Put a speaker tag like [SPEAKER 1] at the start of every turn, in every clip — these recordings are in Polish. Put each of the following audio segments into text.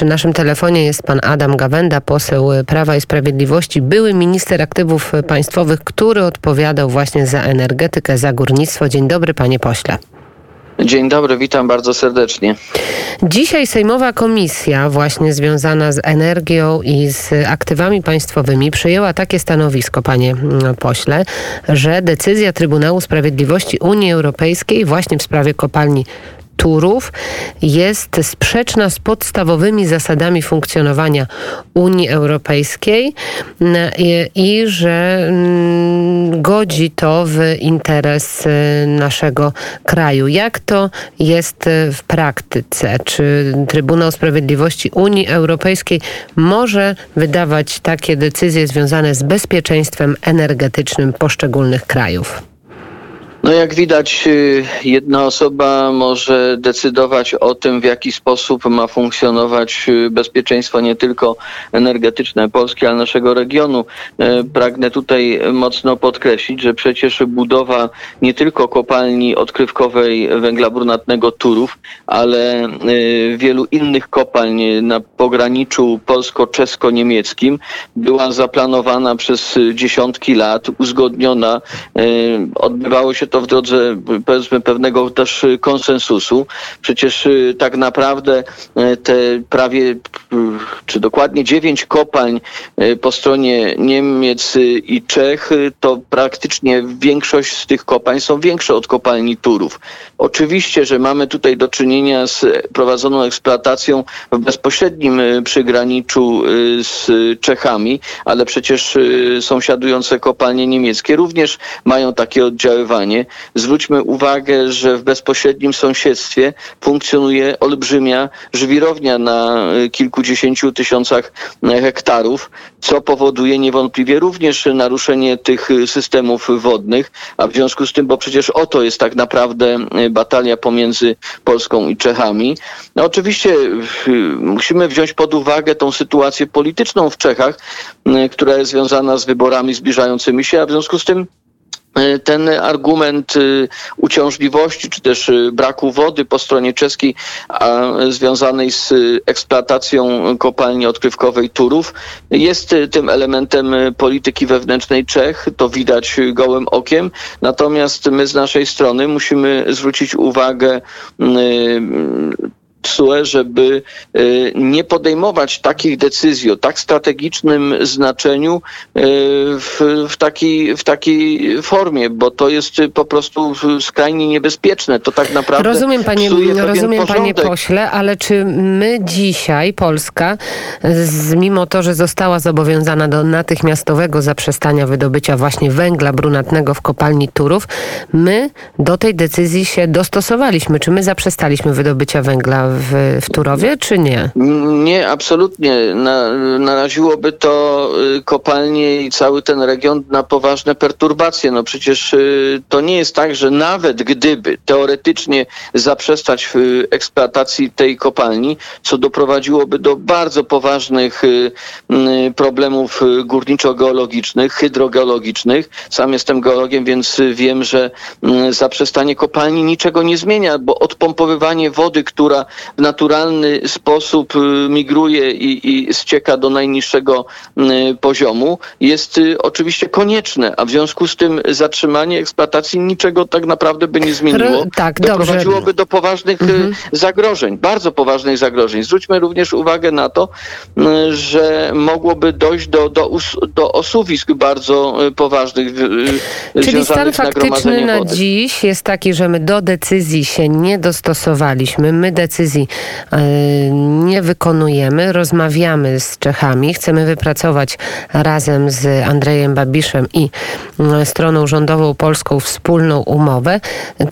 [SPEAKER 1] przy naszym telefonie jest pan Adam Gawenda, poseł Prawa i Sprawiedliwości, były minister aktywów państwowych, który odpowiadał właśnie za energetykę, za górnictwo. Dzień dobry, panie pośle.
[SPEAKER 2] Dzień dobry, witam bardzo serdecznie.
[SPEAKER 1] Dzisiaj Sejmowa Komisja, właśnie związana z energią i z aktywami państwowymi, przyjęła takie stanowisko, panie pośle, że decyzja Trybunału Sprawiedliwości Unii Europejskiej właśnie w sprawie kopalni Turów jest sprzeczna z podstawowymi zasadami funkcjonowania Unii Europejskiej mm, i, i że mm, godzi to w interes y, naszego kraju. Jak to jest y, w praktyce? Czy Trybunał Sprawiedliwości Unii Europejskiej może wydawać takie decyzje związane z bezpieczeństwem energetycznym poszczególnych krajów?
[SPEAKER 2] No jak widać, y, jedna osoba może decydować o tym, w jaki sposób ma funkcjonować y, bezpieczeństwo nie tylko energetyczne Polski, ale naszego regionu. E, pragnę tutaj mocno podkreślić, że przecież budowa nie tylko kopalni odkrywkowej węgla brunatnego Turów, ale y, wielu innych kopalń na pograniczu polsko-czesko-niemieckim była zaplanowana przez dziesiątki lat, uzgodniona. Odbywało się to w drodze powiedzmy pewnego też konsensusu. Przecież y, tak naprawdę y, te prawie, y, czy dokładnie dziewięć kopań po stronie Niemiec i Czech, to praktycznie większość z tych kopań są większe od kopalni Turów. Oczywiście, że mamy tutaj do czynienia z prowadzoną eksploatacją w bezpośrednim przygraniczu z Czechami, ale przecież sąsiadujące kopalnie niemieckie również mają takie oddziaływanie. Zwróćmy uwagę, że w bezpośrednim sąsiedztwie funkcjonuje olbrzymia żwirownia na e, kilkudziesięciu tysiącach e, hektarów, co powoduje niewątpliwie również naruszenie tych systemów wodnych, a w związku z tym, bo przecież oto jest tak naprawdę e, batalia pomiędzy Polską i Czechami. No oczywiście musimy wziąć pod uwagę tą sytuację polityczną w Czechach, która jest związana z wyborami zbliżającymi się, a w związku z tym E, ten argument y, uciążliwości czy też y, braku wody po stronie czeskiej związanej z eksploatacją kopalni odkrywkowej Turów jest y, tym elementem polityki wewnętrznej Czech, to widać gołym okiem. Natomiast my z naszej strony musimy zwrócić uwagę TSUE, żeby y, nie podejmować takich decyzji o tak strategicznym znaczeniu y, w, w, takiej, w takiej formie, bo to jest po prostu skrajnie niebezpieczne. To tak naprawdę.
[SPEAKER 1] Rozumiem, panie, rozumiem panie pośle, ale czy my dzisiaj, Polska, z, mimo to, że została zobowiązana do natychmiastowego zaprzestania wydobycia właśnie węgla brunatnego w kopalni Turów, my do tej decyzji się dostosowaliśmy. Czy my zaprzestaliśmy wydobycia węgla w, w Turowie, czy nie?
[SPEAKER 2] Nie, absolutnie. Na, naraziłoby to y, kopalnie i cały ten region na poważne perturbacje. No przecież y, to nie jest tak, że nawet gdyby teoretycznie zaprzestać eksploatacji tej kopalni, co doprowadziłoby do bardzo poważnych y, problemów górniczo-geologicznych, hydrogeologicznych. Sam jestem geologiem, więc wiem, że zaprzestanie kopalni niczego nie zmienia, bo odpompowywanie wody, która w naturalny sposób y, migruje i, i ścieka do najniższego y, poziomu, jest y, oczywiście konieczne, a w związku z tym zatrzymanie eksploatacji niczego tak naprawdę by nie zmieniło.
[SPEAKER 1] tak,
[SPEAKER 2] Doprowadziłoby
[SPEAKER 1] dobrze.
[SPEAKER 2] do poważnych mhm. zagrożeń, bardzo poważnych zagrożeń. Zwróćmy również uwagę na to, że mogłoby dojść do, do, do osuwisk bardzo poważnych.
[SPEAKER 1] Czyli stan faktyczny na dziś jest taki, że my do decyzji się nie dostosowaliśmy. My decyzji E, nie wykonujemy. Rozmawiamy z Czechami. Chcemy wypracować razem z Andrzejem Babiszem i e, stroną rządową polską wspólną umowę.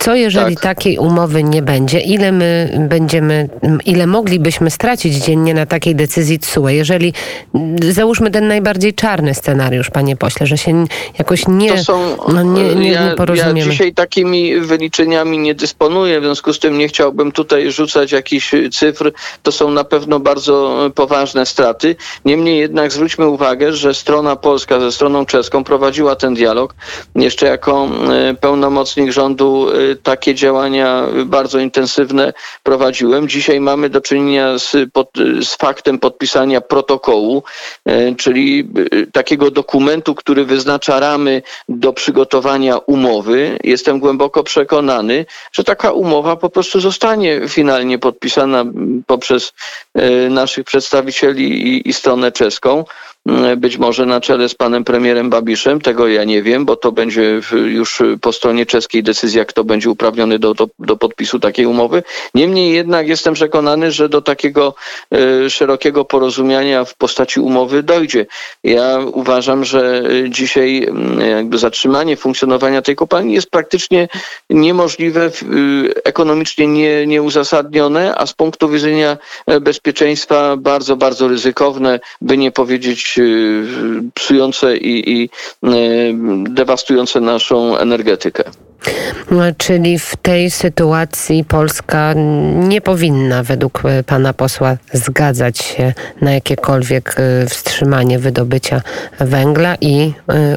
[SPEAKER 1] Co jeżeli tak. takiej umowy nie będzie? Ile my będziemy, ile moglibyśmy stracić dziennie na takiej decyzji TSUE? Jeżeli załóżmy ten najbardziej czarny scenariusz, panie pośle, że się jakoś nie, są, no nie, nie,
[SPEAKER 2] ja,
[SPEAKER 1] nie porozumiemy.
[SPEAKER 2] Ja dzisiaj takimi wyliczeniami nie dysponuję, w związku z tym nie chciałbym tutaj rzucać jakichś jakichś cyfr, to są na pewno bardzo poważne straty. Niemniej jednak zwróćmy uwagę, że strona polska ze stroną czeską prowadziła ten dialog. Jeszcze jako pełnomocnik rządu takie działania bardzo intensywne prowadziłem. Dzisiaj mamy do czynienia z, pod, z faktem podpisania protokołu, czyli takiego dokumentu, który wyznacza ramy do przygotowania umowy. Jestem głęboko przekonany, że taka umowa po prostu zostanie finalnie podpisana poprzez e, naszych przedstawicieli i, i stronę czeską. Mm, być może na czele z panem premierem Babiszem, tego ja nie wiem, bo to będzie już po stronie czeskiej decyzja, kto będzie uprawniony do, do, do podpisu takiej umowy. Niemniej jednak jestem przekonany, że do takiego y, szerokiego porozumienia w postaci umowy dojdzie. Ja uważam, że dzisiaj y, jakby zatrzymanie funkcjonowania tej kopalni jest praktycznie niemożliwe, y, ekonomicznie nie, nieuzasadnione, a z punktu widzenia bezpieczeństwa bardzo, bardzo ryzykowne, by nie powiedzieć Y, psujące i, i y, dewastujące naszą energetykę.
[SPEAKER 1] No, czyli w tej sytuacji Polska nie powinna według pana posła zgadzać się na jakiekolwiek y, wstrzymanie wydobycia węgla i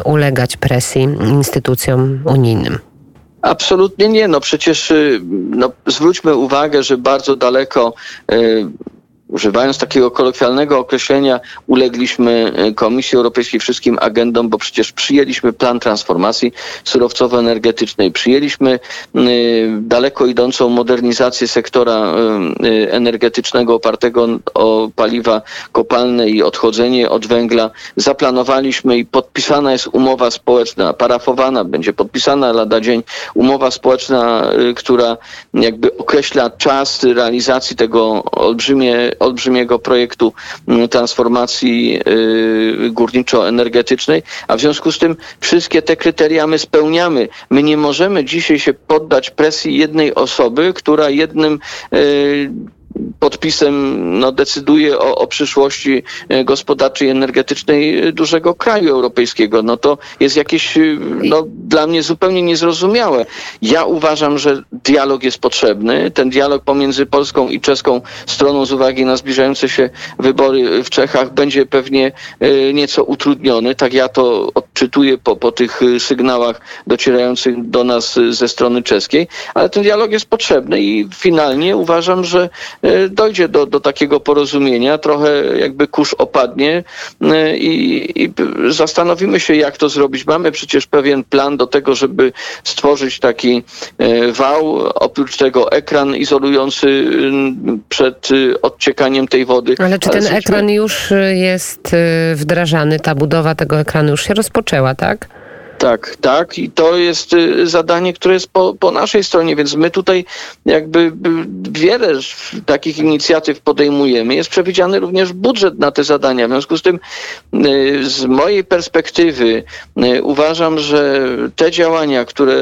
[SPEAKER 1] ulegać presji instytucjom unijnym.
[SPEAKER 2] Absolutnie nie. No przecież no, zwróćmy uwagę, że bardzo daleko używając takiego kolokwialnego określenia, ulegliśmy e, Komisji Europejskiej wszystkim agendom, bo przecież przyjęliśmy plan transformacji surowcowo-energetycznej, przyjęliśmy e, daleko idącą modernizację sektora e, energetycznego opartego o paliwa kopalne i odchodzenie od węgla. Zaplanowaliśmy i podpisana jest umowa społeczna, parafowana, będzie podpisana lada dzień umowa społeczna, która jakby określa czas realizacji tego olbrzymie, olbrzymiego projektu mm, transformacji y, górniczo-energetycznej, a w związku z tym wszystkie te kryteria my spełniamy. My nie możemy dzisiaj się poddać presji jednej osoby, która jednym y, podpisem no, decyduje o, o przyszłości e, gospodarczej i energetycznej e, dużego kraju europejskiego. No to jest jakieś e, no, dla mnie zupełnie niezrozumiałe. Ja uważam, że dialog jest potrzebny. Ten dialog pomiędzy polską i czeską stroną z uwagi na zbliżające się wybory w Czechach będzie pewnie nieco utrudniony. Tak ja to odczytuję po, po tych sygnałach docierających do nas ze strony czeskiej, ale ten dialog jest potrzebny i finalnie uważam, że E, dojdzie do, do takiego porozumienia, trochę jakby kurz opadnie e, i, i zastanowimy się, jak to zrobić. Mamy przecież pewien plan do tego, żeby stworzyć taki e, wał, oprócz tego ekran izolujący przed odciekaniem tej wody.
[SPEAKER 1] Ale czy ten Ale ekran już jest wdrażany, ta budowa tego ekranu już się rozpoczęła, tak?
[SPEAKER 2] Tak, tak. I to jest y, zadanie, które jest po, po, naszej stronie, więc my tutaj jakby y, wiele takich inicjatyw podejmujemy. Jest przewidziany również budżet na te zadania. W związku z tym y, z mojej perspektywy uważam, że te działania, które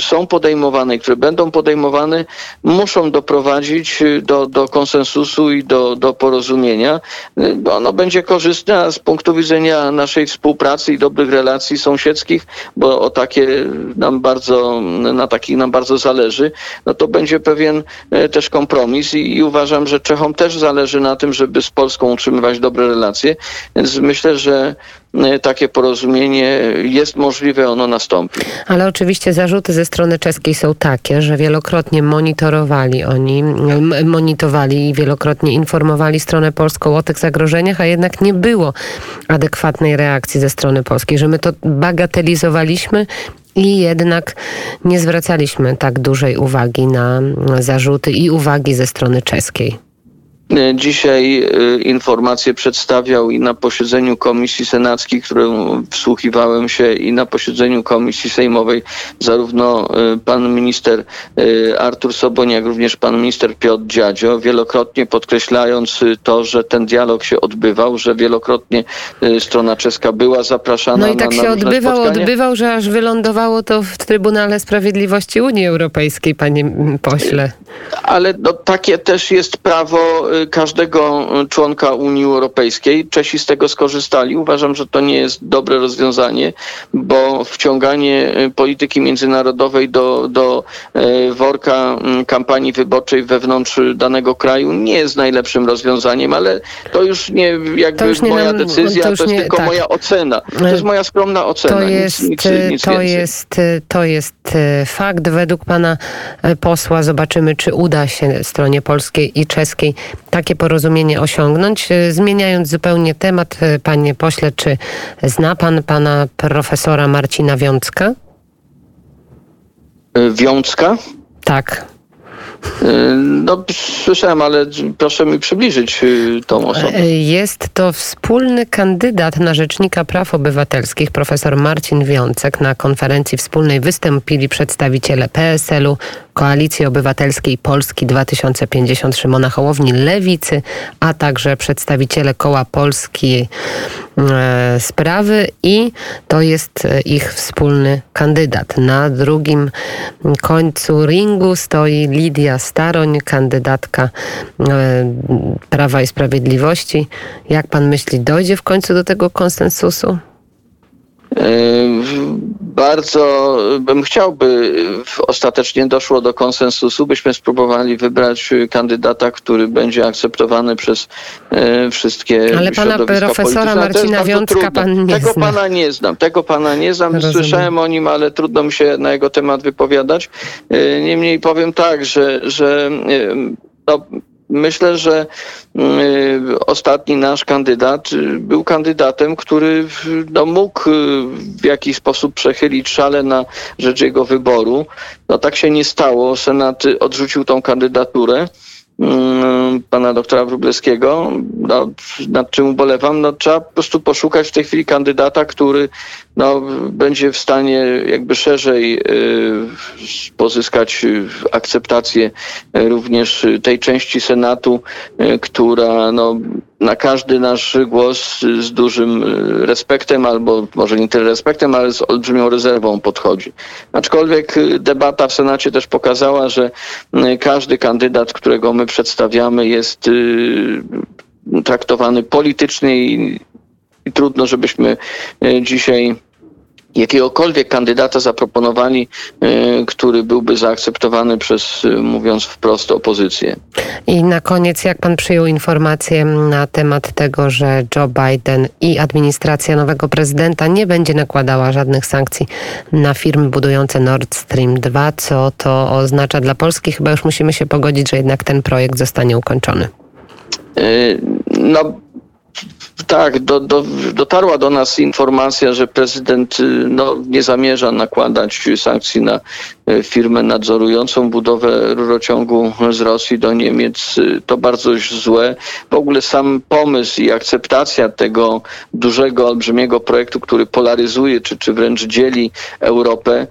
[SPEAKER 2] są podejmowane i które będą podejmowane, muszą doprowadzić do, do konsensusu i do, do porozumienia. Ono będzie korzystne z punktu widzenia naszej współpracy i dobrych relacji sąsiedzkich bo o takie nam bardzo, na takich nam bardzo zależy, no to będzie pewien e, też kompromis i, i uważam, że Czechom też zależy na tym, żeby z Polską utrzymywać dobre relacje, więc myślę, że takie porozumienie jest możliwe, ono nastąpi.
[SPEAKER 1] Ale oczywiście zarzuty ze strony czeskiej są takie, że wielokrotnie monitorowali oni, monitorowali i wielokrotnie informowali stronę polską o tych zagrożeniach, a jednak nie było adekwatnej reakcji ze strony polskiej, że my to bagatelizowaliśmy i jednak nie zwracaliśmy tak dużej uwagi na zarzuty i uwagi ze strony czeskiej.
[SPEAKER 2] E, dzisiaj e, informacje przedstawiał i na posiedzeniu Komisji Senackiej, którą wsłuchiwałem się, i na posiedzeniu Komisji Sejmowej zarówno e, pan minister Artur Soboń, jak również pan minister Piotr Dziadzio, wielokrotnie podkreślając to, że ten dialog się odbywał, że wielokrotnie strona czeska była zapraszana.
[SPEAKER 1] No i tak
[SPEAKER 2] na,
[SPEAKER 1] się
[SPEAKER 2] na
[SPEAKER 1] odbywał, spotkanie. odbywał, że aż wylądowało to w Trybunale Sprawiedliwości Unii Europejskiej, panie pośle.
[SPEAKER 2] Ale no, takie też jest prawo każdego członka Unii Europejskiej. Czesi z tego skorzystali. Uważam, że to nie jest dobre rozwiązanie, bo wciąganie polityki międzynarodowej do, do worka kampanii wyborczej wewnątrz danego kraju nie jest najlepszym rozwiązaniem, ale to już nie jakby to już nie moja nam, decyzja, to, to jest nie, tylko tak. moja ocena. To jest moja skromna ocena.
[SPEAKER 1] To jest, nic, nic, nic to, jest, to jest fakt. Według pana posła zobaczymy, czy uda się stronie polskiej i czeskiej takie porozumienie osiągnąć. Zmieniając zupełnie temat, panie pośle, czy zna pan pana profesora Marcina Wiącka?
[SPEAKER 2] Wiącka?
[SPEAKER 1] Tak.
[SPEAKER 2] No, słyszałem, ale proszę mi przybliżyć tą osobę.
[SPEAKER 1] Jest to wspólny kandydat na Rzecznika Praw Obywatelskich, profesor Marcin Wiącek. Na konferencji wspólnej wystąpili przedstawiciele PSL-u, Koalicji Obywatelskiej Polski 2050 Szymona Hołowni, Lewicy, a także przedstawiciele Koła Polskiej e, Sprawy i to jest e, ich wspólny kandydat. Na drugim końcu ringu stoi Lidia Staroń, kandydatka e, Prawa i Sprawiedliwości. Jak pan myśli, dojdzie w końcu do tego konsensusu?
[SPEAKER 2] Bardzo bym chciał, by ostatecznie doszło do konsensusu, byśmy spróbowali wybrać kandydata, który będzie akceptowany przez e, wszystkie
[SPEAKER 1] Ale pana profesora Marcina Wiącka pan nie
[SPEAKER 2] Tego
[SPEAKER 1] zna.
[SPEAKER 2] pana nie znam, tego pana nie znam. Rozumiem. Słyszałem o nim, ale trudno mi się na jego temat wypowiadać. E, niemniej powiem tak, że, że no, Myślę, że y, ostatni nasz kandydat y, był kandydatem, który no, mógł y, w jakiś sposób przechylić szale na rzecz jego wyboru. No tak się nie stało. Senat odrzucił tą kandydaturę. Mm, pana doktora Wróblewskiego, no, nad czym ubolewam, no, trzeba po prostu poszukać w tej chwili kandydata, który no, będzie w stanie jakby szerzej y, pozyskać akceptację również tej części Senatu, y, która no, na każdy nasz głos z dużym y, respektem, albo może nie tyle respektem, ale z olbrzymią rezerwą podchodzi. Aczkolwiek y, debata w Senacie też pokazała, że y, każdy kandydat, którego my przedstawiamy, jest traktowany politycznie i, i trudno, żebyśmy dzisiaj jakiegokolwiek kandydata zaproponowali, e, który byłby zaakceptowany przez, e, mówiąc wprost, opozycję.
[SPEAKER 1] I na koniec, jak pan przyjął informację na temat tego, że Joe Biden i administracja nowego prezydenta nie będzie nakładała żadnych sankcji na firmy budujące Nord Stream 2, co to oznacza dla Polski? Chyba już musimy się pogodzić, że jednak ten projekt zostanie ukończony.
[SPEAKER 2] E, no, tak, do, do, dotarła do nas informacja, że prezydent y, no, nie zamierza nakładać sankcji na y, firmę nadzorującą budowę rurociągu z Rosji do Niemiec. Y, to bardzo złe. W ogóle sam pomysł i akceptacja tego dużego, olbrzymiego projektu, który polaryzuje, czy, czy wręcz dzieli Europę,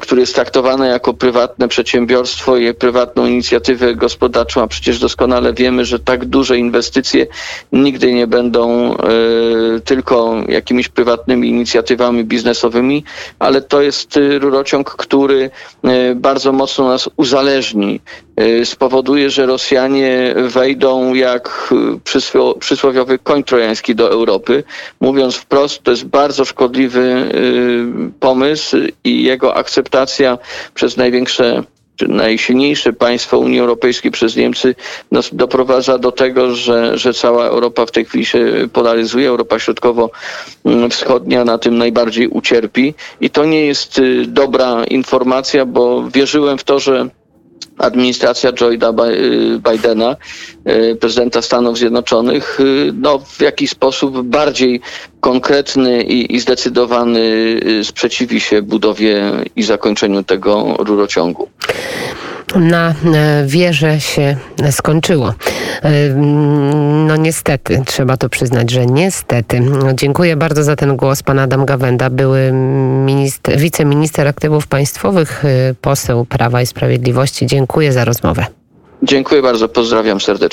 [SPEAKER 2] który jest traktowany jako prywatne przedsiębiorstwo i prywatną inicjatywę gospodarczą, a przecież doskonale wiemy, że tak duże inwestycje nigdy nie będą E, tylko jakimiś prywatnymi inicjatywami biznesowymi, ale to jest e, rurociąg, który e, bardzo mocno nas uzależni. Spowoduje, że Rosjanie wejdą jak przysłowiowy koń trojański do Europy. Mówiąc wprost, to jest bardzo szkodliwy pomysł i jego akceptacja przez największe najsilniejsze państwo Unii Europejskiej przez Niemcy no, doprowadza do tego, że, że cała Europa w tej chwili się polaryzuje. Europa Środkowo-Wschodnia na tym najbardziej ucierpi. I to nie jest y, dobra informacja, bo wierzyłem w to, że administracja Joe'a y, Bidena, y, prezydenta Stanów Zjednoczonych, no, w jakiś sposób bardziej konkretny i, i zdecydowany sprzeciwi się budowie i zakończeniu tego rurociągu
[SPEAKER 1] na e, wieże się skończyło. E, no niestety, trzeba to przyznać, że niestety. Dziękuję bardzo za ten głos. Pan Adam Gawenda, były minister, wiceminister aktywów państwowych, e, poseł Prawa i Sprawiedliwości. Dziękuję za rozmowę.
[SPEAKER 2] Dziękuję bardzo, pozdrawiam serdecznie.